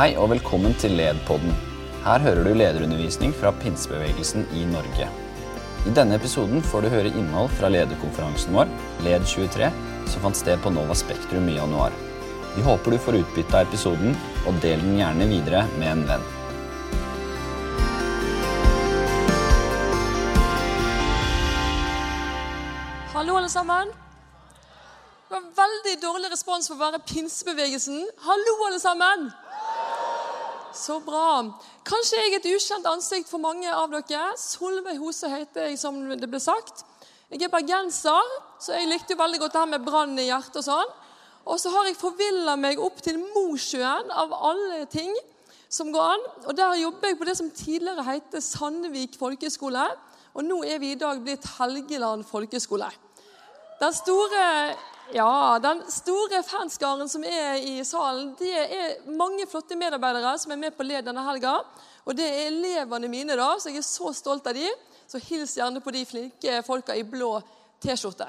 Hei og velkommen til LED-podden. Her hører du lederundervisning fra pinsebevegelsen i Norge. I denne episoden får du høre innhold fra lederkonferansen vår, LED23, som fant sted på Nova Spektrum i januar. Vi håper du får utbytte av episoden, og del den gjerne videre med en venn. Hallo, alle sammen. Det var veldig dårlig respons for å være pinsebevegelsen. Hallo, alle sammen! Så bra. Kanskje jeg er et ukjent ansikt for mange av dere. Solveig Hose heter jeg, som det ble sagt. Jeg er bergenser, så jeg likte jo veldig godt det her med brann i hjertet og sånn. Og så har jeg forvilla meg opp til Mosjøen, av alle ting som går an. Og der jobber jeg på det som tidligere het Sandvik folkeskole. Og nå er vi i dag blitt Helgeland folkeskole. Den store, ja, den store fanskaren som er i salen, det er mange flotte medarbeidere som er med på LED denne helga. Og det er elevene mine, da, så jeg er så stolt av de. Så hils gjerne på de flinke folka i blå T-skjorte.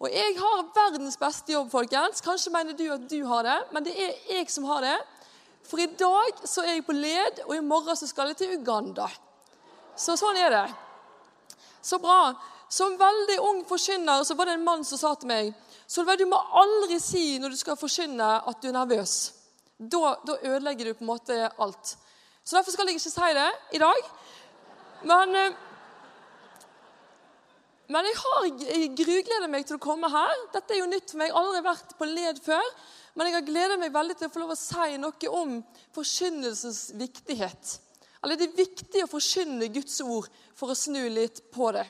Og jeg har verdens beste jobb, folkens. Kanskje mener du at du har det, men det er jeg som har det. For i dag så er jeg på LED, og i morgen så skal jeg til Uganda. Så sånn er det. Så bra. Som veldig ung forkynner så var det en mann som sa til meg Solveig, du må aldri si når du skal forkynne at du er nervøs. Da, da, ødelegger du på en måte alt. Så Derfor skal jeg ikke si det i dag. Men, men jeg har grugleder meg til å komme her. Dette er jo nytt for meg. Jeg har aldri vært på led før. Men jeg har gledet meg veldig til å få lov å si noe om forkynnelsens viktighet. Eller det er viktig å forkynne Guds ord for å snu litt på det.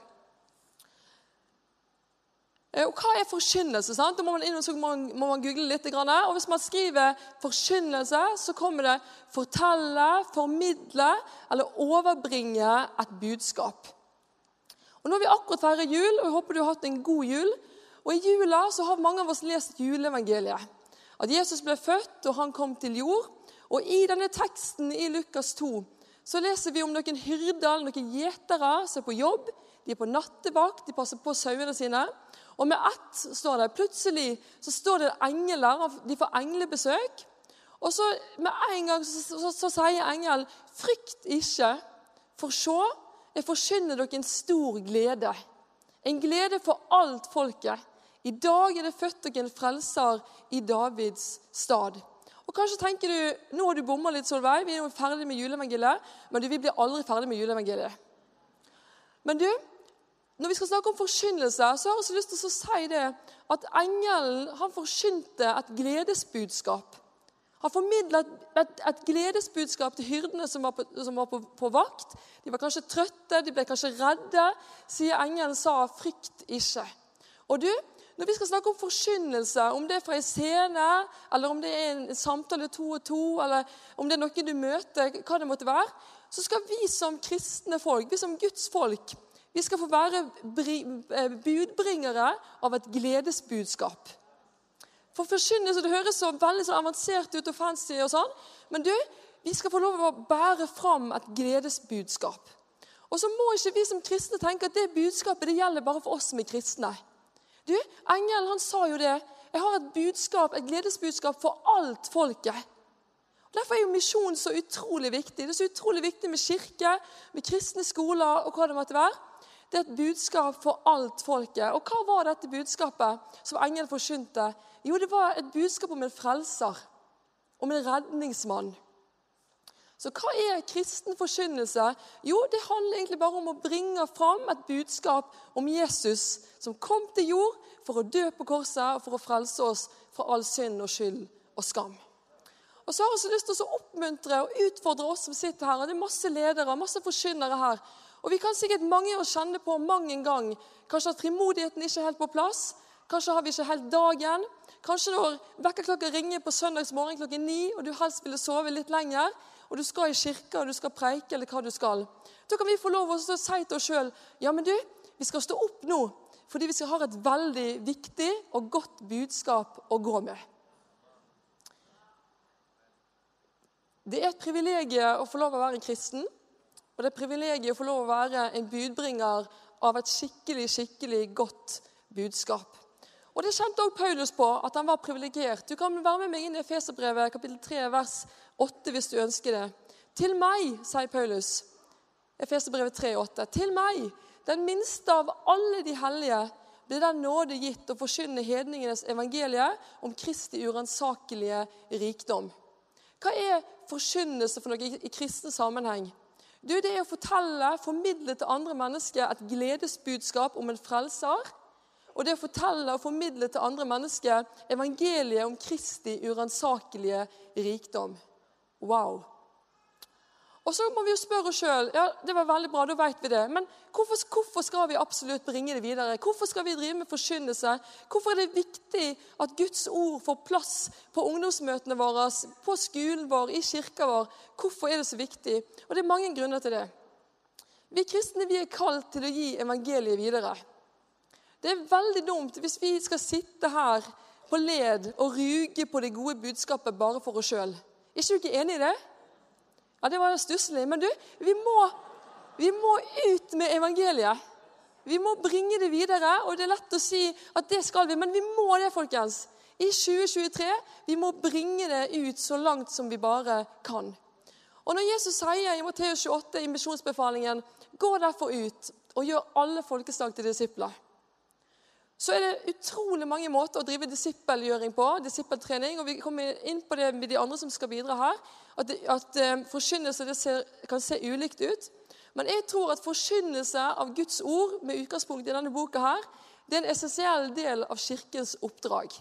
Eh, og Hva er forkynnelse? sant? Da må man inn så må man, må man google litt. Og Hvis man skriver 'forkynnelse', så kommer det 'fortelle', 'formidle' eller 'overbringe et budskap'. Og Nå har vi akkurat feiret jul, og jeg håper du har hatt en god jul. Og I jula så har mange av oss lest juleevangeliet. At Jesus ble født, og han kom til jord. Og I denne teksten i Lukas 2 så leser vi om noen hyrder, noen gjetere, som er på jobb. De er på nattevakt, de passer på sauene sine. Og med ett står det plutselig så står det engler, de får englebesøk. Og så med en gang så, så, så sier engelen, 'Frykt ikke, for se, jeg forkynner dere en stor glede.' En glede for alt folket. I dag er det født dere en frelser i Davids stad. Og Kanskje tenker du nå har du bomma litt, Solveig. Vi er jo ferdig med juleevangeliet. Men du, vi blir aldri ferdig med juleevangeliet. Men du, når vi skal snakke om forkynnelse, så har jeg lyst til å si det at engelen han forkynte et gledesbudskap. Han formidla et, et, et, gledesbudskap til hyrdene som var, på, som var på, på, vakt. De var kanskje trøtte, de ble kanskje redde. Sier engelen sa 'frykt ikke'. Og du, Når vi skal snakke om forkynnelse, om det er fra en scene, eller om det er en samtale to og to, eller om det er noen du møter, hva det måtte være, så skal vi som kristne folk, vi som Guds folk, vi skal få være eh, budbringere av et gledesbudskap. For forkynnelse det høres så veldig så avansert ut og fancy, og sånn, men du, vi skal få lov å bære fram et gledesbudskap. Og så må ikke vi som kristne tenke at det budskapet det gjelder bare for oss som er kristne. Du, Engelen han sa jo det. Jeg har et budskap, et gledesbudskap for alt folket. Og Derfor er jo misjon så utrolig viktig. Det er så utrolig viktig med kirke, med kristne skoler og hva det måtte være. Det er et budskap for alt folket. Og hva var dette budskapet som engelen forkynte? Jo, det var et budskap om en frelser. Om en redningsmann. Så hva er kristen forkynnelse? Jo, det handler egentlig bare om å bringe fram et budskap om Jesus som kom til jord for å dø på korset og for å frelse oss fra all synd og skyld og skam. Og så har jeg også lyst til å oppmuntre og utfordre oss som sitter her. og Det er masse ledere og masse forkynnere her og Vi kan sikkert mange av oss kjenne på mang en gang kanskje at frimodigheten ikke er helt på plass. Kanskje har vi ikke helt dagen. Kanskje når vekkerklokka ringer på søndagsmorgen klokken ni, og du helst ville sove litt lenger, og du skal i kirka og du skal preike eller hva du skal. Da kan vi få lov å si til oss sjøl ja, men du, vi skal stå opp nå fordi vi skal ha et veldig viktig og godt budskap å gå med. Det er et privilegium å få lov å være kristen. Og det er privilegiet å få lov å være en budbringer av et skikkelig, skikkelig godt budskap. Og Det kjente også Paulus på, at han var privilegert. Du kan være med meg inn i Efeserbrevet kapittel 3, vers 8 hvis du ønsker det. Til meg, sier Paulus, Efeserbrevet 3, 8. Til meg, den minste av alle de hellige, ble den nåde gitt å forkynne hedningenes evangelie om Kristi uransakelige rikdom. Hva er forkynnelse for noe i kristen sammenheng? Du, Det er å fortelle, formidle til andre mennesker et gledesbudskap om en frelser. Og det å fortelle og formidle til andre mennesker evangeliet om Kristi uransakelige rikdom. Wow. Og så må vi jo spørre oss sjøl ja, det var veldig bra, da vet vi det. Men hvorfor, hvorfor, skal vi absolutt bringe det videre? Hvorfor skal vi drive med forkynnelse? Hvorfor er det viktig at Guds ord får plass på ungdomsmøtene våre, på skolen vår, i kirka vår? Hvorfor er det så viktig? Og det er mange grunner til det. Vi kristne vi er kalt til å gi evangeliet videre. Det er veldig dumt hvis vi skal sitte her på led og ruge på det gode budskapet bare for oss sjøl. Er ikke du ikke enig i det? Ja, Det var stusslig. Men du, vi må, vi må ut med evangeliet. Vi må bringe det videre. og Det er lett å si at det skal vi, men vi må det, folkens. I 2023 vi må bringe det ut så langt som vi bare kan. Og Når Jesus sier i Matteus 28 i misjonsbefalingen 'Gå derfor ut og gjør alle folkeslag til disipler', så er det utrolig mange måter å drive disippelgjøring på. disippeltrening, og Vi kommer inn på det med de andre som skal bidra her. At, at eh, forkynnelse ser, kan se ulikt ut. Men jeg tror at forkynnelse av Guds ord med utgangspunkt i denne boka her, det er en essensiell del av Kirkens oppdrag.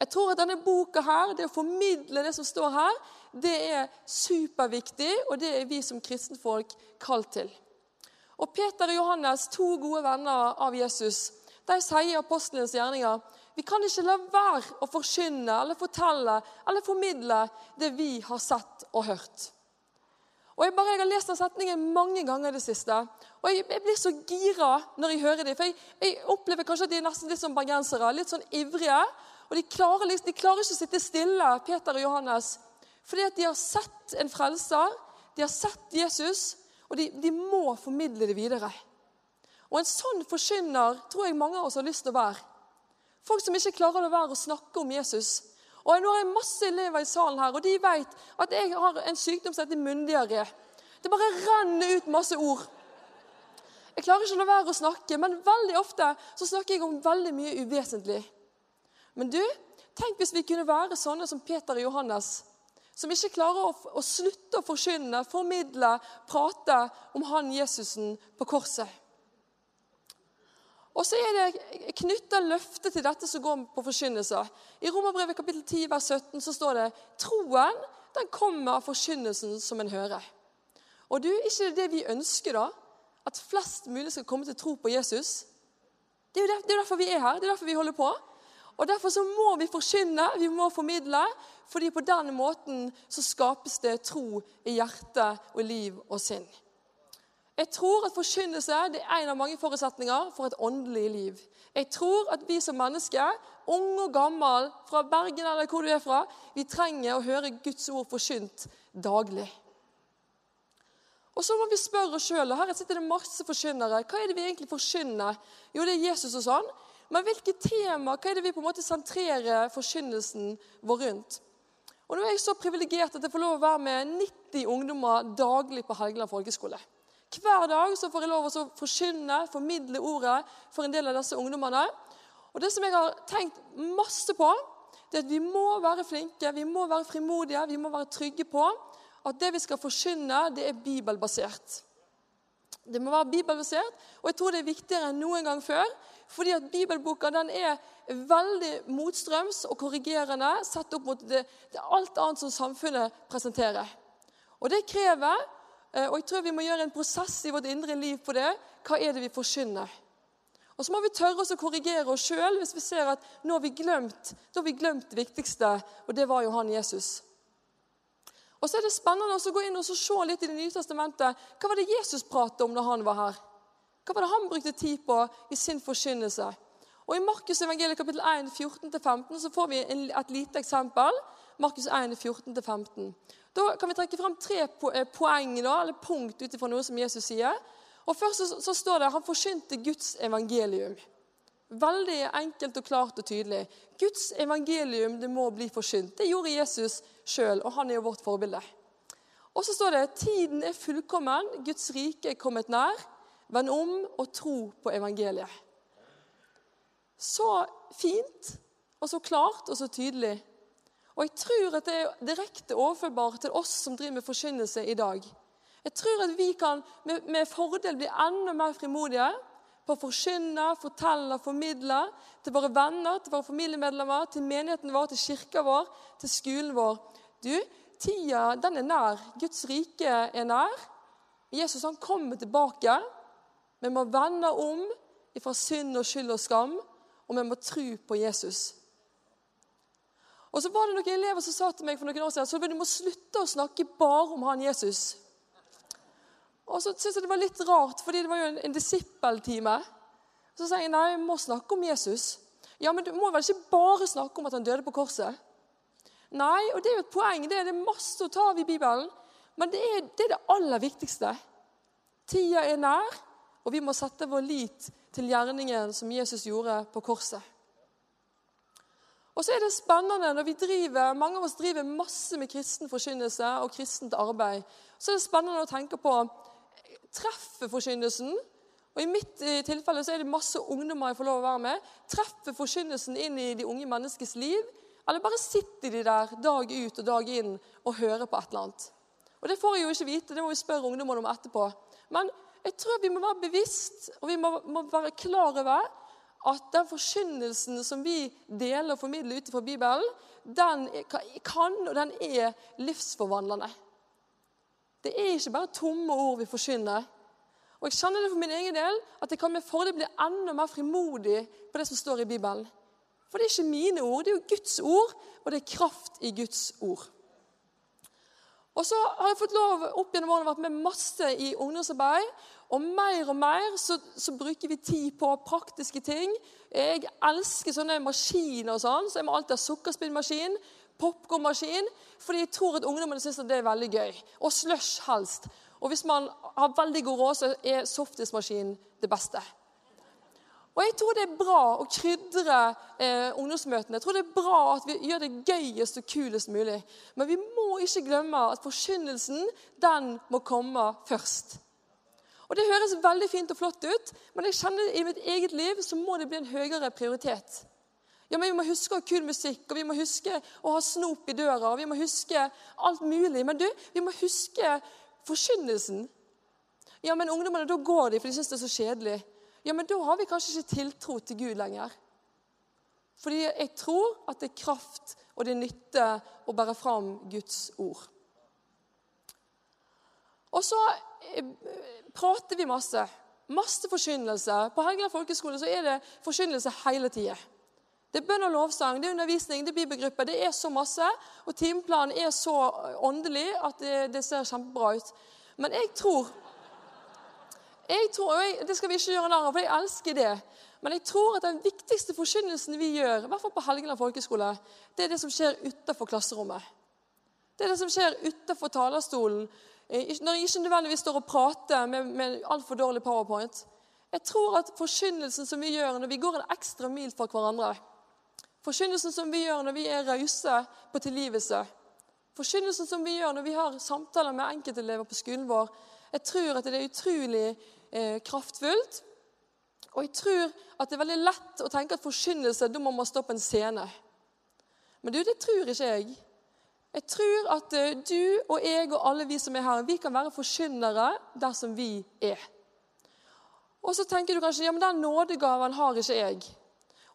Jeg tror at denne boka her, det å formidle det som står her, det er superviktig, og det er vi som kristenfolk kalt til. Og Peter og Johannes, to gode venner av Jesus, de sier i apostlenes gjerninger vi kan ikke la være å forkynne eller fortelle eller formidle det vi har sett og hørt. Og Jeg, bare, jeg har lest den setningen mange ganger i det siste. Og jeg, jeg, blir så gira når jeg hører dem. For jeg, jeg, opplever kanskje at de er nesten litt som bergensere. Litt sånn ivrige. Og de klarer, liksom, de klarer ikke å sitte stille, Peter og Johannes. Fordi at de har sett en frelser, de har sett Jesus, og de, de må formidle det videre. Og en sånn forkynner tror jeg mange av oss har lyst til å være. Folk som ikke klarer å være å snakke om Jesus. Og Nå har jeg masse elever i salen her, og de vet at jeg har en sykdom som heter munndiaré. Det bare renner ut masse ord. Jeg klarer ikke å la være å snakke, men veldig ofte så snakker jeg om veldig mye uvesentlig. Men du, tenk hvis vi kunne være sånne som Peter og Johannes, som ikke klarer å, å slutte å forkynne, formidle, prate om han Jesusen på korset. Og så er det knytta løftet til dette som går på forkynnelse. I Romerbrevet kapittel 10 vers 17 så står det troen den kommer av forkynnelsen som en hører. Og du, ikke det vi ønsker, da? At flest mulig skal komme til tro på Jesus? Det er jo derfor vi er her. Det er derfor vi holder på. Og Derfor så må vi forkynne, vi må formidle, fordi på den måten så skapes det tro i hjerte og liv og sinn. Jeg tror at forkynnelse er en av mange forutsetninger for et åndelig liv. Jeg tror at vi som mennesker, unge og gammel, fra Bergen eller hvor du er fra, vi trenger å høre Guds ord forkynt daglig. Og så må vi spørre oss sjøl, her sitter det masse forkynnere, hva er det vi egentlig forkynner? Jo, det er Jesus og sånn. Men hvilke tema, hva er det vi på en måte sentrerer forkynnelsen vår rundt? Og nå er jeg så privilegert at jeg får lov å være med 90 ungdommer daglig på Helgeland folkeskole. Hver dag så får jeg lov å forkynne, formidle ordet for en del av disse ungdommene. Og Det som jeg har tenkt masse på, det er at vi må være flinke, vi må være frimodige, vi må være trygge på at det vi skal forkynne, det er bibelbasert. Det må være bibelbasert, og jeg tror det er viktigere enn noen gang før. Fordi at bibelboka den er veldig motstrøms og korrigerende sett opp mot det, det alt annet som samfunnet presenterer. Og Det krever og jeg tror vi må gjøre en prosess i vårt indre liv på det. Hva er det vi forkynner? Og så må vi tørre oss å korrigere oss sjøl hvis vi ser at nå har vi glemt da har vi glemt det viktigste, og det var jo han Jesus. Og så er det spennende å gå inn og se litt i Det nye testamentet. Hva var det Jesus pratet om da han var her? Hva var det han brukte tid på i sin forkynnelse? Og I Markus evangeliet kapittel 1, 14-15 så får vi et lite eksempel. Markus 1, 14-15. Da kan vi trekke fram tre eh, poeng da, eller punkt ut ifra noe som Jesus sier. Og Først så, så står det han forkynte Guds evangelium. Veldig enkelt og klart og tydelig. Guds evangelium det må bli forsynt. Det gjorde Jesus sjøl, og han er jo vårt forbilde. Og så står det tiden er fullkommen, Guds rike er kommet nær. Vend om og tro på evangeliet. Så fint, og så klart og så tydelig. Og jeg tror at det er direkte overførbart til oss som driver med forkynnelse i dag. Jeg tror at vi kan med, med fordel bli enda mer frimodige på å forkynne, fortelle, formidle til våre venner, til våre familiemedlemmer, til menigheten vår, til kirka vår, til skolen vår. Du, tida den er nær. Guds rike er nær. Jesus han kommer tilbake. Vi må vende om fra synd og skyld og skam, og vi må tro på Jesus. Og så var det noen elever som sa til meg for noen år siden så du må slutte å snakke bare om han Jesus. Og så syntes jeg det var litt rart, fordi det var jo en, en disippeltime. Så sa jeg nei, jeg må snakke om Jesus. Ja, men du må vel ikke bare snakke om at han døde på korset? Nei, og det er jo et poeng. Det er, det masse å ta av i Bibelen. Men det er, det er det aller viktigste. Tida er nær, og vi må sette vår lit til gjerningen som Jesus gjorde på korset. Og så er det spennende når vi driver, Mange av oss driver masse med kristen forkynnelse og kristent arbeid. Så er det spennende å tenke på treffer forkynnelsen og I mitt eh, tilfelle så er det masse ungdommer jeg får lov å være med. Treffer forkynnelsen inn i de unge menneskes liv? Eller bare sitter de der dag ut og dag inn og hører på et eller annet? Og Det får jeg jo ikke vite, det må vi spørre ungdommene om etterpå. Men jeg tror vi må være bevisst og vi må, må være klar over at den forkynnelsen som vi deler og formidler ut fra Bibelen, den kan og den er livsforvandlende. Det er ikke bare tomme ord vi forkynner. Og jeg kjenner det for min egen del at jeg kan med fordel bli enda mer frimodig på det som står i Bibelen. For det er ikke mine ord, det er jo Guds ord, og det er kraft i Guds ord. Og så har jeg fått lov opp gjennom årene vært med masse i ungdomsarbeid. Og mer og mer så, så, bruker vi tid på praktiske ting. Jeg elsker sånne maskiner og sånn, så jeg må alltid ha sukkerspinnmaskin popkornmaskin, fordi jeg tror at ungdommene syns det er veldig gøy. Og slush helst. Og hvis man har veldig god råd, så er softismaskin det beste. Og jeg tror det er bra å krydre eh, ungdomsmøtene. Jeg tror det er bra at vi gjør det gøyest og kulest mulig. Men vi må ikke glemme at forkynnelsen, den må komme først. Og Det høres veldig fint og flott ut, men jeg kjenner i mitt eget liv så må det bli en høyere prioritet. Ja, men Vi må huske å ha kul musikk, og vi må huske å ha snop i døra. og Vi må huske alt mulig. Men du, vi må huske forkynnelsen. Ja, men ungdommene, da går de, for de syns det er så kjedelig. Ja, men da har vi kanskje ikke tiltro til Gud lenger. Fordi jeg tror at det er kraft og det er nytte å bære fram Guds ord. Og så eh, prater vi masse. Masse forkynnelse. På Helgeland folkeskole så er det forkynnelse hele tida. Det er bønn og lovsang, det er undervisning, det er bibelgruppe. Det er så masse. Og timeplanen er så åndelig at det, det ser kjempebra ut. Men jeg tror jeg tror, og jeg, Det skal vi ikke gjøre narr av, for jeg elsker det. Men jeg tror at den viktigste forkynnelsen vi gjør, i hvert fall på Helgeland folkeskole, det er det som skjer utenfor klasserommet. Det er det som skjer utenfor talerstolen. Eh, når jeg ikke nødvendigvis står og prater med, med altfor dårlig powerpoint. Jeg tror at forkynnelsen som vi gjør når vi går en ekstra mil fra hverandre, Forkynnelsen som vi gjør når vi er rause på tilgivelse. Forkynnelsen som vi gjør når vi har samtaler med enkeltelever på skolen vår. Jeg tror at det er utrolig eh, kraftfullt. Og jeg tror at det er veldig lett å tenke at forkynnelse, da må man stå på en scene. Men du, det tror ikke jeg. Jeg tror at eh, du og jeg og alle vi som er her, vi kan være forkynnere dersom vi er. Og så tenker du kanskje ja, men den nådegaven har ikke jeg.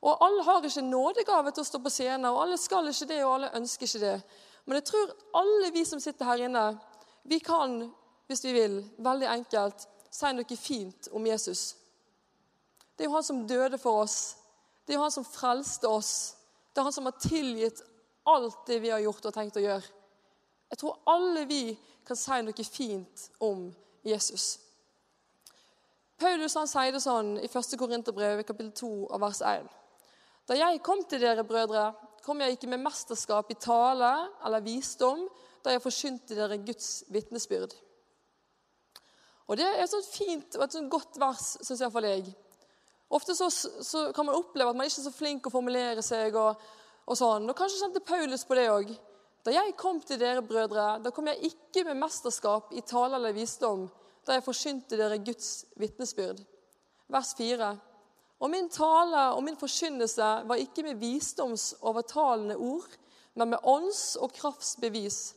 Og alle har ikke nådegave til å stå på scenen, og alle skal ikke det, og alle ønsker ikke det. Men jeg tror alle vi som sitter her inne, vi kan, hvis vi vil, veldig enkelt si noe fint om Jesus. Det er jo han som døde for oss. Det er jo han som frelste oss. Det er han som har tilgitt alt det vi har gjort og tenkt å gjøre. Jeg tror alle vi kan si noe fint om Jesus. Paulus han sier det sånn i 1. Korinterbrev kapittel 2 av vers 1. Da jeg kom til dere, brødre, kom jeg ikke med mesterskap i tale eller visdom da jeg forsynte dere Guds vitnesbyrd. Og Det er et sånt fint og et sånt godt vers, syns iallfall jeg. Ofte så, så kan man oppleve at man ikke er så flink å formulere seg. og, og sånn. Og Kanskje kjente Paulus på det òg. Da jeg kom til dere, brødre, da kom jeg ikke med mesterskap i tale eller visdom, da jeg forsynte dere Guds vitnesbyrd. Vers 4. Og min tale og min forkynnelse var ikke med visdomsovertalende ord, men med ånds og kraftsbevis,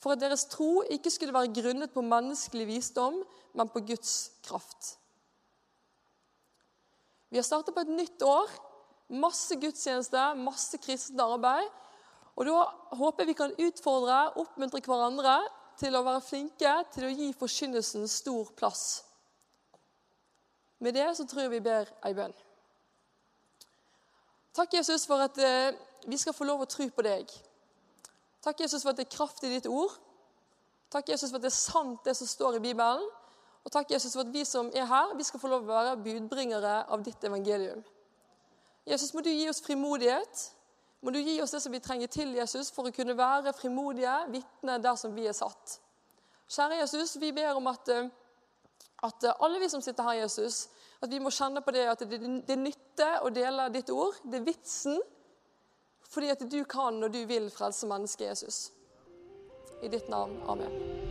for at deres tro ikke skulle være grunnet på menneskelig visdom, men på Guds kraft. Vi har startet på et nytt år. Masse gudstjenester, masse kristent arbeid. Og Da håper jeg vi kan utfordre, oppmuntre hverandre til å være flinke til å gi forkynnelsen stor plass. Med det så tror jeg vi ber ei bønn. Takk, Jesus, for at eh, vi skal få lov å tro på deg. Takk, Jesus, for at det er kraft i ditt ord. Takk, Jesus, for at det er sant, det som står i Bibelen. Og takk, Jesus, for at vi som er her, vi skal få lov å være budbringere av ditt evangelium. Jesus, må du gi oss frimodighet. Må du gi oss det som vi trenger til, Jesus, for å kunne være frimodige vitner der som vi er satt. Kjære Jesus, vi ber om at, eh, at alle vi som sitter her, Jesus, at vi må kjenne på det at det, det nytter å dele ditt ord. Det er vitsen fordi at du kan og du vil frelse mennesket Jesus. I ditt navn. Amen.